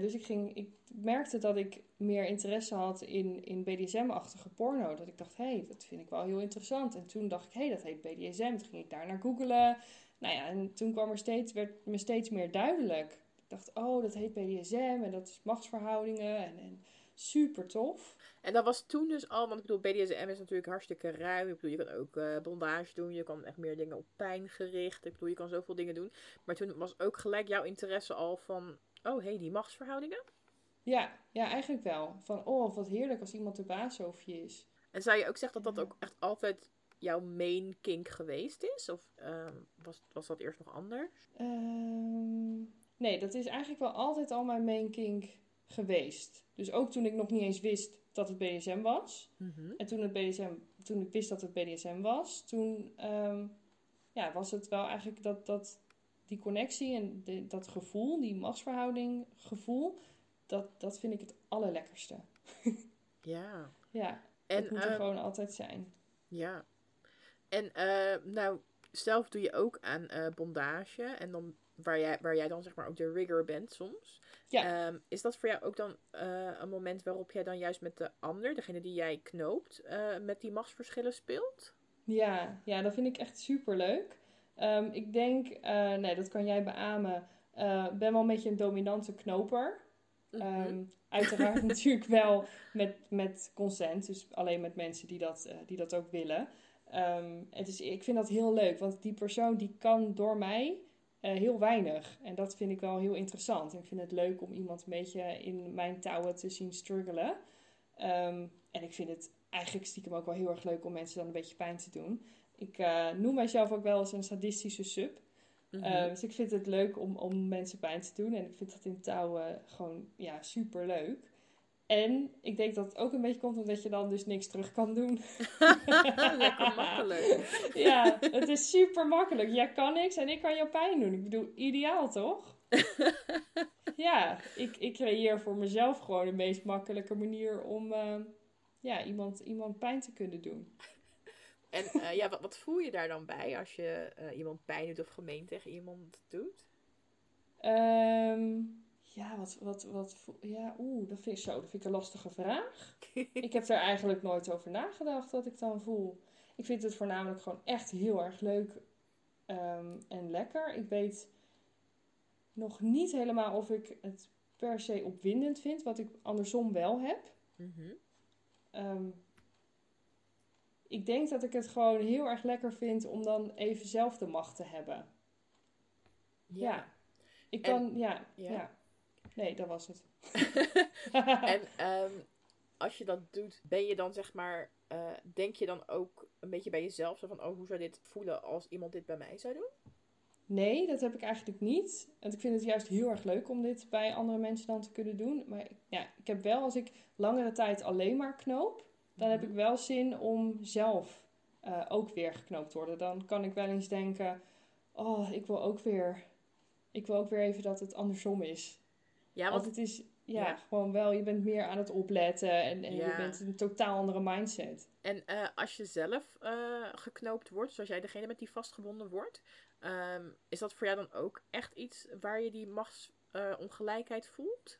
Dus ik, ging, ik merkte dat ik meer interesse had in, in BDSM-achtige porno. Dat ik dacht, hé, hey, dat vind ik wel heel interessant. En toen dacht ik, hé, hey, dat heet BDSM. Toen ging ik daar naar googlen. Nou ja, en toen kwam er steeds, werd me steeds meer duidelijk. Ik dacht, oh, dat heet BDSM en dat is machtsverhoudingen. En, en super tof. En dat was toen dus al, want ik bedoel, BDSM is natuurlijk hartstikke ruim. Ik bedoel, je kan ook eh, bondage doen, je kan echt meer dingen op pijn gericht. Ik bedoel, je kan zoveel dingen doen. Maar toen was ook gelijk jouw interesse al van, oh hé, hey, die machtsverhoudingen. Ja, ja, eigenlijk wel. Van, oh, wat heerlijk als iemand de baas over je is. En zou je ook zeggen dat dat ook echt altijd jouw main kink geweest is? Of ehm, was, was dat eerst nog anders? Ehm, nee, dat is eigenlijk wel altijd al mijn main kink geweest. Dus ook toen ik nog niet eens wist dat het BDSM was. En toen, het BDSM, toen ik wist dat het BDSM was, toen ehm, ja, was het wel eigenlijk dat, dat die connectie en de- dat gevoel, die machtsverhouding gevoel, dat, dat vind ik het allerlekkerste. Ja. Ja, En, dat moet er gewoon altijd zijn. Ja. En eh, nou, zelf doe je ook aan eh, bondage. En dan waar jij, waar jij dan zeg maar ook de rigger bent soms. Ja. Ehm, is dat voor jou ook dan eh, een moment waarop jij dan juist met de ander, degene die jij knoopt, met die machtsverschillen speelt? Ja, ja, dat vind ik echt super leuk. ik denk, nee, dat kan jij beamen. eh ben wel een beetje een dominante knoper. Mhm. Ehm, uiteraard natuurlijk wel met, met consent, dus alleen met mensen die dat, die dat ook willen. Ehm, het is, ik vind dat heel leuk, want die persoon die kan door mij eh, heel weinig. En dat vind ik wel heel interessant. Ik vind het leuk om iemand een beetje in mijn touwen te zien struggelen. Ehm, en ik vind het eigenlijk stiekem ook wel heel erg leuk om mensen dan een beetje pijn te doen. Ik eh, noem mijzelf ook wel eens een sadistische sub. Mhm. Uh, dus ik vind het leuk om, om mensen pijn te doen. En ik vind dat in touwen gewoon ja, super leuk. En ik denk dat het ook een beetje komt omdat je dan dus niks terug kan doen. Lekker makkelijk. ja, het is super makkelijk. Jij kan niks en ik kan jou pijn doen. Ik bedoel, ideaal toch? ja, ik, ik creëer voor mezelf gewoon de meest makkelijke manier om uh, ja, iemand, iemand pijn te kunnen doen. En uh, ja, wat, wat, voel je daar dan bij als je uh, iemand pijn doet of gemeen tegen iemand doet? Um, ja, wat, wat, wat, ja, oeh, dat vind ik zo, dat vind ik een lastige vraag. ik heb er eigenlijk nooit over nagedacht wat ik dan voel. Ik vind het voornamelijk gewoon echt heel erg leuk um, en lekker. Ik weet nog niet helemaal of ik het per se opwindend vind, wat ik andersom wel heb. Mm -hmm. um, ik denk dat ik het gewoon heel erg lekker vind om dan even zelf de macht te hebben. Ja. ja. Ik kan, en, ja, ja, ja. Nee, dat was het. en um, als je dat doet, ben je dan zeg maar, uh, denk je dan ook een beetje bij jezelf zo van, oh, hoe zou dit voelen als iemand dit bij mij zou doen? Nee, dat heb ik eigenlijk niet. Want ik vind het juist heel erg leuk om dit bij andere mensen dan te kunnen doen. Maar ja, ik heb wel, als ik langere tijd alleen maar knoop, dan heb ik wel zin om zelf uh, ook weer geknoopt te worden. Dan kan ik wel eens denken, oh, ik wil ook weer, ik wil ook weer even dat het andersom is. Ja, want het is ja, ja, gewoon wel, je bent meer aan het opletten en, en ja. je bent een totaal andere mindset. En uh, als je zelf uh, geknoopt wordt, zoals jij degene met die vastgebonden wordt, Ehm, is dat voor jou dan ook echt iets waar je die machtsongelijkheid voelt?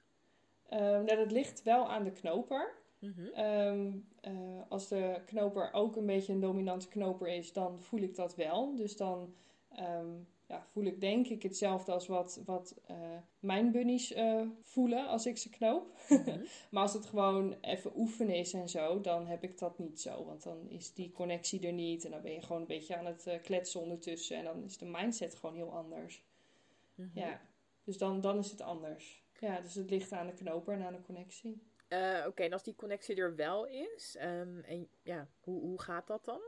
Ehm, nou, dat ligt wel aan de knoper. Mhm. Ehm, eh, als de knoper ook een beetje een dominante knoper is, dan voel ik dat wel. Dus dan ja, voel ik denk ik hetzelfde als wat, wat eh, mijn bunnies eh, voelen als ik ze knoop. Mhm. maar als het gewoon even oefenen is en zo, dan heb ik dat niet zo. Want dan is die connectie er niet en dan ben je gewoon een beetje aan het eh, kletsen ondertussen. En dan is de mindset gewoon heel anders. Mhm. Ja, dus dan, dan is het anders. Ja, dus het ligt aan de knoper en aan de connectie. Oké, en als die connectie er wel is, ehm, en ja, hoe, hoe gaat dat dan?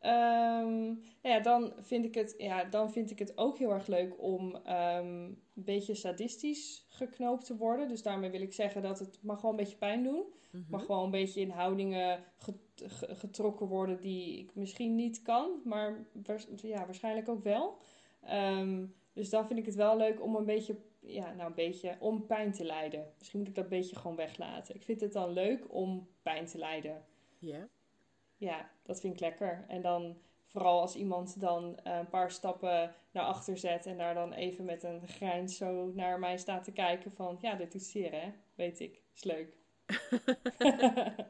Ehm, nou ja, dan vind, ik het, ja, dan vind ik het ook heel erg leuk om ehm, een beetje sadistisch geknoopt te worden. Dus daarmee wil ik zeggen dat het mag wel een beetje pijn doen. Mhm. mag gewoon een beetje in houdingen get- ge- getrokken worden die ik misschien niet kan, maar waars- ja, waarschijnlijk ook wel. Ehm, dus dan vind ik het wel leuk om een beetje, ja, nou een beetje, om pijn te lijden. Misschien moet ik dat beetje gewoon weglaten. Ik vind het dan leuk om pijn te lijden. Ja. Ja, dat vind ik lekker. En dan vooral als iemand dan eh, een paar stappen naar achter zet en daar dan even met een grijns zo naar mij staat te kijken van, ja, dit doet zeer hè, weet ik, is leuk.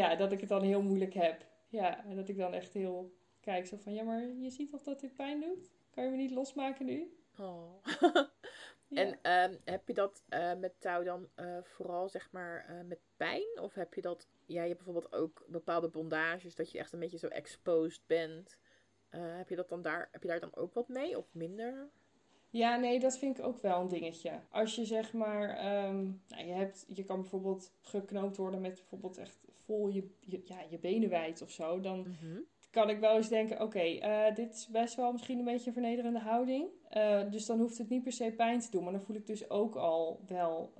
ja, dat ik het dan heel moeilijk heb. Ja, en dat ik dan echt heel kijk zo van, ja, maar je ziet toch dat dit pijn doet? Kan je me niet losmaken nu? Oh. Ja. En ehm, heb je dat eh, met touw dan eh, vooral zeg maar met pijn? Of heb je dat, ja, je hebt bijvoorbeeld ook bepaalde bondages dat je echt een beetje zo exposed bent. Eh, heb je dat dan daar, heb je daar dan ook wat mee of minder? Ja, nee, dat vind ik ook wel een dingetje. Als je zeg maar, ehm, nou, je, hebt, je kan bijvoorbeeld geknoopt worden met bijvoorbeeld echt vol je, je, ja, je benen wijd of zo. Dan Mhm. kan ik wel eens denken, oké, eh, dit is best wel misschien een beetje een vernederende houding. Eh, dus dan hoeft het niet per se pijn te doen. Maar dan voel ik dus ook al wel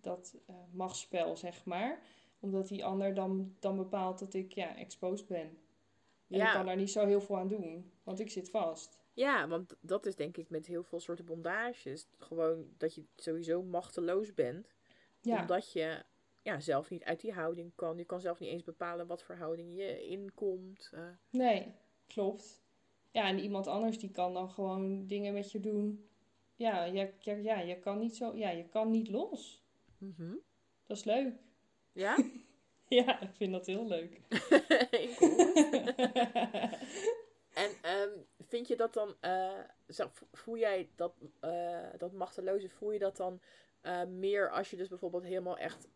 dat machtsspel, zeg maar. Omdat die ander dan, dan bepaalt dat ik ja, exposed ben. En Ja. ik kan daar niet zo heel veel aan doen, want ik zit vast. Ja, want dat is denk ik met heel veel soorten bondages. Gewoon dat je sowieso machteloos bent. Ja. Omdat je ja, zelf niet uit die houding kan. Je kan zelf niet eens bepalen wat voor houding je inkomt. Eh, Nee, klopt. Ja, en iemand anders die kan dan gewoon dingen met je doen. Ja, je, ja, ja, je kan niet zo, ja, je kan niet los. mhm. Dat is leuk. Ja? Ja, ik vind dat heel leuk. Ik. En ehm, vind je dat dan, eh, voel jij dat, eh, dat machteloze, voel je dat dan eh, meer als je dus bijvoorbeeld helemaal echt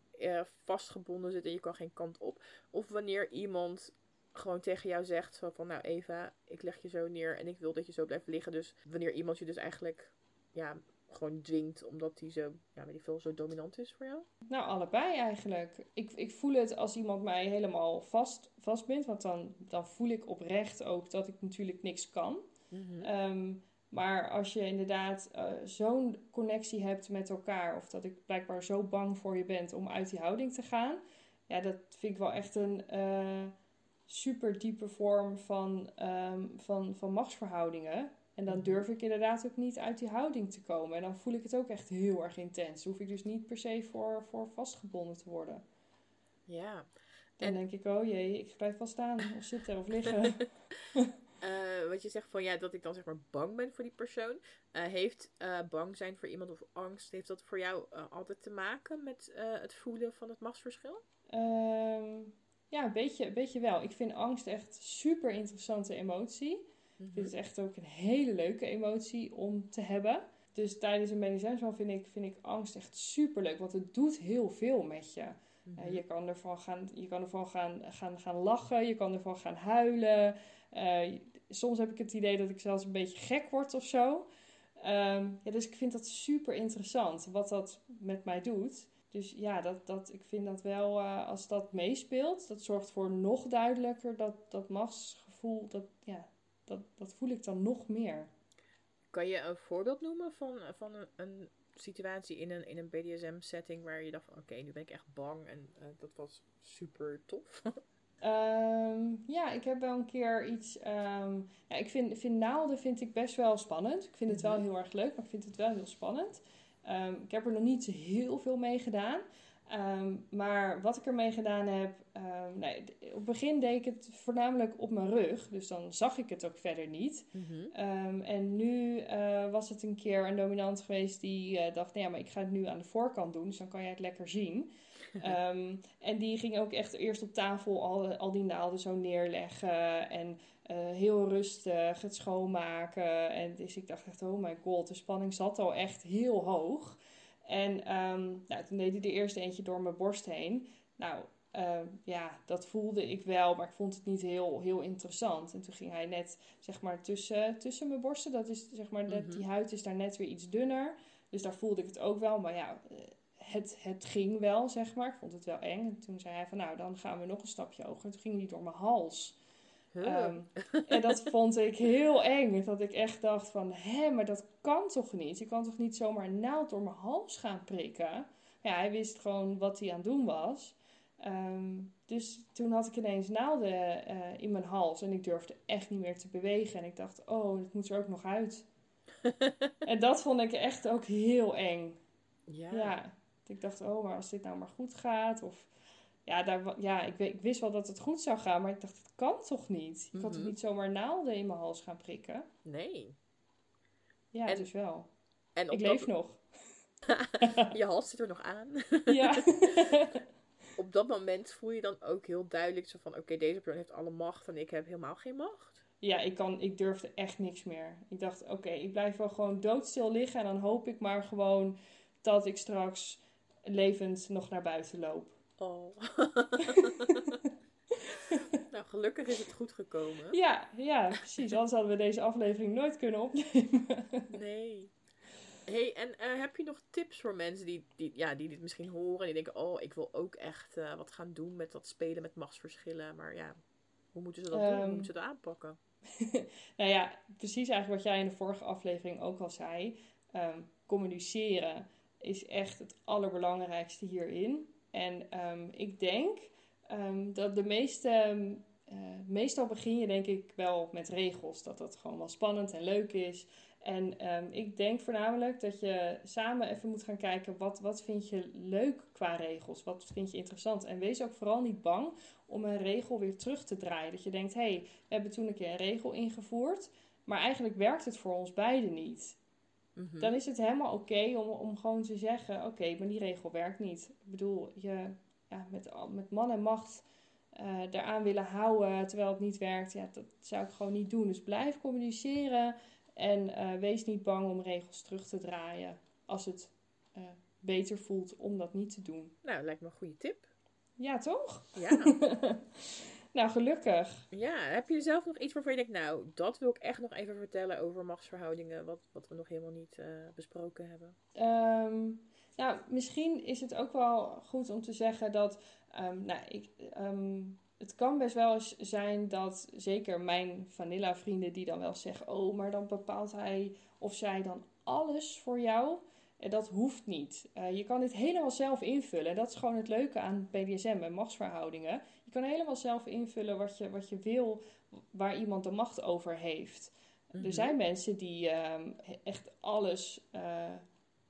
vastgebonden zit en je kan geen kant op? Of wanneer iemand gewoon tegen jou zegt zo van, nou Eva, ik leg je zo neer en ik wil dat je zo blijft liggen. Dus wanneer iemand je dus eigenlijk, ja, gewoon dwingt omdat hij zo, ja, weet ik veel, zo dominant is voor jou? Nou, allebei eigenlijk. Ik, ik voel het als iemand mij helemaal vast, vastbindt. Want dan, dan voel ik oprecht ook dat ik natuurlijk niks kan. Ehm, maar als je inderdaad eh, zo'n connectie hebt met elkaar, of dat ik blijkbaar zo bang voor je bent om uit die houding te gaan, ja, dat vind ik wel echt een eh, super diepe vorm van, ehm, van, van machtsverhoudingen. En dan Mhm. durf ik inderdaad ook niet uit die houding te komen. En dan voel ik het ook echt heel erg intens. Hoef ik dus niet per se voor, voor vastgebonden te worden. Ja. Dan En- denk ik, oh jee, ik blijf wel staan of zitten of liggen. Eh, wat je zegt van ja, dat ik dan zeg maar bang ben voor die persoon. Eh, heeft eh, bang zijn voor iemand of angst, heeft dat voor jou altijd te maken met het voelen van het machtsverschil? Ehm, ja, een beetje, een beetje wel. Ik vind angst echt super interessante emotie. Ik vind het echt ook een hele leuke emotie om te hebben. Dus tijdens een medicijnsval vind ik, vind ik angst echt super leuk. Want het doet heel veel met je. Mhm. Eh, je kan ervan, gaan, je kan ervan gaan, gaan, gaan lachen. Je kan ervan gaan huilen. Eh, soms heb ik het idee dat ik zelfs een beetje gek word of zo. Ehm, ja, dus ik vind dat super interessant. Wat dat met mij doet. Dus ja, dat, dat, ik vind dat wel, eh, als dat meespeelt, dat zorgt voor nog duidelijker dat, dat machtsgevoel, dat, ja, dat, dat voel ik dan nog meer. Kan je een voorbeeld noemen van, van een, een situatie in een, in een BDSM-setting waar je dacht van oké, nu ben ik echt bang en eh, dat was super tof? Ehm, ja, ik heb wel een keer iets. ehm, ja, ik vind, vind naalden vind ik best wel spannend. Ik vind het wel Mhm. heel erg leuk, maar ik vind het wel heel spannend. Ehm, ik heb er nog niet heel veel mee gedaan. Ehm, maar wat ik ermee gedaan heb, um, nee, op het begin deed ik het voornamelijk op mijn rug. Dus dan zag ik het ook verder niet. Mhm. Ehm, en nu eh, was het een keer een dominant geweest die uh, dacht, nee, ja, maar ik ga het nu aan de voorkant doen. Dus dan kan jij het lekker zien. Ehm, en die ging ook echt eerst op tafel al, al die naalden zo neerleggen. En uh, heel rustig het schoonmaken. En dus ik dacht echt, oh my god, de spanning zat al echt heel hoog. En um, nou, toen deed hij de eerste eentje door mijn borst heen. Nou, uh, ja, dat voelde ik wel, maar ik vond het niet heel, heel interessant. En toen ging hij net, zeg maar, tussen, tussen mijn borsten. Dat is, zeg maar, dat, die huid is daar net weer iets dunner. Dus daar voelde ik het ook wel. Maar ja, het, het ging wel, zeg maar. Ik vond het wel eng. En toen zei hij van, nou, dan gaan we nog een stapje hoger. En toen ging hij door mijn hals. Um, en dat vond ik heel eng. Dat ik echt dacht van, hé, maar dat kan toch niet? Je kan toch niet zomaar een naald door mijn hals gaan prikken? Ja, hij wist gewoon wat hij aan het doen was. Um, dus toen had ik ineens naalden uh, in mijn hals. En ik durfde echt niet meer te bewegen. En ik dacht, oh, het moet er ook nog uit. en dat vond ik echt ook heel eng. Ja. ja. Ik dacht, oh, maar als dit nou maar goed gaat. Of ja, daar, ja ik, ik, wist wel dat het goed zou gaan, maar ik dacht, het kan toch niet? Je kan toch Mhm. niet zomaar naalden in mijn hals gaan prikken? Nee. Ja, En- dus wel. En Ik leef dat, nog. je hals zit er nog aan. Ja. op dat moment voel je dan ook heel duidelijk zo van, oké, deze persoon heeft alle macht en ik heb helemaal geen macht. ja, ik, kan, ik durfde echt niks meer. Ik dacht, oké, ik blijf wel gewoon doodstil liggen en dan hoop ik maar gewoon dat ik straks levend nog naar buiten loop. Oh. nou, gelukkig is het goed gekomen. Ja, ja, precies. Anders hadden we deze aflevering nooit kunnen opnemen. Nee. hey, en eh, heb je nog tips voor mensen die, die, ja, die dit misschien horen en die denken, oh, ik wil ook echt eh, wat gaan doen met dat spelen met machtsverschillen. Maar ja, hoe moeten ze dat doen? Hoe Ehm, moeten ze dat aanpakken? Nou ja, precies eigenlijk wat jij in de vorige aflevering ook al zei. Ehm, communiceren is echt het allerbelangrijkste hierin. En ehm, ik denk ehm, dat de meeste. eh, meestal begin je denk ik wel met regels. Dat dat gewoon wel spannend en leuk is. En ehm, ik denk voornamelijk dat je samen even moet gaan kijken. Wat, wat vind je leuk qua regels? Wat vind je interessant? En wees ook vooral niet bang om een regel weer terug te draaien. Dat je denkt, hé, hey, we hebben toen een keer een regel ingevoerd. Maar eigenlijk werkt het voor ons beiden niet. Mhm. Dan is het helemaal oké om, om gewoon te zeggen: Oké, maar die regel werkt niet. Ik bedoel, je ja, met, met man en macht eh eraan willen houden terwijl het niet werkt, ja, dat zou ik gewoon niet doen. Dus blijf communiceren en eh, wees niet bang om regels terug te draaien als het eh, beter voelt om dat niet te doen. Nou, lijkt me een goede tip. Ja, toch? Ja. nou, gelukkig. ja, heb je zelf nog iets waarvan je denkt, nou, dat wil ik echt nog even vertellen over machtsverhoudingen, wat, wat we nog helemaal niet eh, besproken hebben? Ehm, nou, misschien is het ook wel goed om te zeggen dat. ehm, nou, ik, ehm, het kan best wel eens zijn dat zeker mijn vanilla vrienden die dan wel zeggen: Oh, maar dan bepaalt hij of zij dan alles voor jou. En dat hoeft niet. Eh, je kan dit helemaal zelf invullen. En dat is gewoon het leuke aan BDSM en machtsverhoudingen. Je kan helemaal zelf invullen wat je, wat je wil, waar iemand de macht over heeft. Mhm. Er zijn mensen die ehm, echt alles, eh,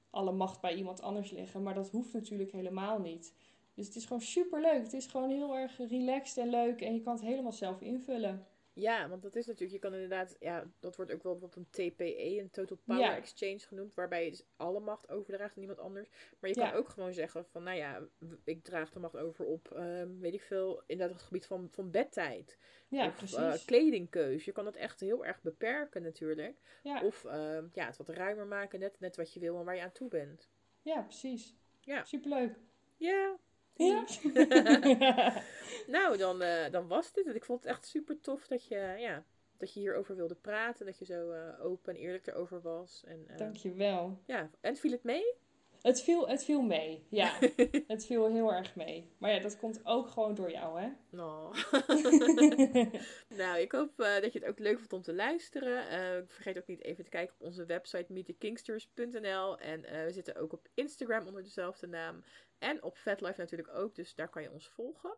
alle macht bij iemand anders leggen, maar dat hoeft natuurlijk helemaal niet. Dus het is gewoon super leuk. Het is gewoon heel erg relaxed en leuk en je kan het helemaal zelf invullen. Ja, want dat is natuurlijk, je kan inderdaad, ja, dat wordt ook wel bijvoorbeeld een TPE, een Total Power Ja. Exchange genoemd, waarbij je dus alle macht overdraagt aan iemand anders. Maar je Ja. kan ook gewoon zeggen van, nou ja, ik draag de macht over op, ehm, weet ik veel, inderdaad het gebied van, van bedtijd. Ja, of precies. eh, kledingkeus. Je kan het echt heel erg beperken natuurlijk. ja, Of ehm, ja, het wat ruimer maken, net, net wat je wil en waar je aan toe bent. ja, precies. Ja. Superleuk. Ja. Ja. Nou, dan, eh, dan was dit het. Ik vond het echt super tof dat je, ja, dat je hierover wilde praten. Dat je zo eh, open en eerlijk erover was. En, eh, Dankjewel. Ja, en viel het mee? Het viel, het viel mee. Ja, het viel heel erg mee. Maar ja, dat komt ook gewoon door jou, hè? Oh. nou, ik hoop eh, dat je het ook leuk vond om te luisteren. Eh, vergeet ook niet even te kijken op onze website meetkingsters.nl. En eh, we zitten ook op Instagram onder dezelfde naam. En op FatLife natuurlijk ook, dus daar kan je ons volgen.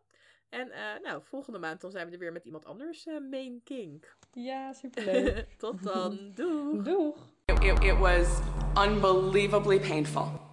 En eh, nou, volgende maand dan zijn we er weer met iemand anders, eh, Main Kink. Ja, superleuk. Tot dan! Doeg! It, it, it was unbelievably painful.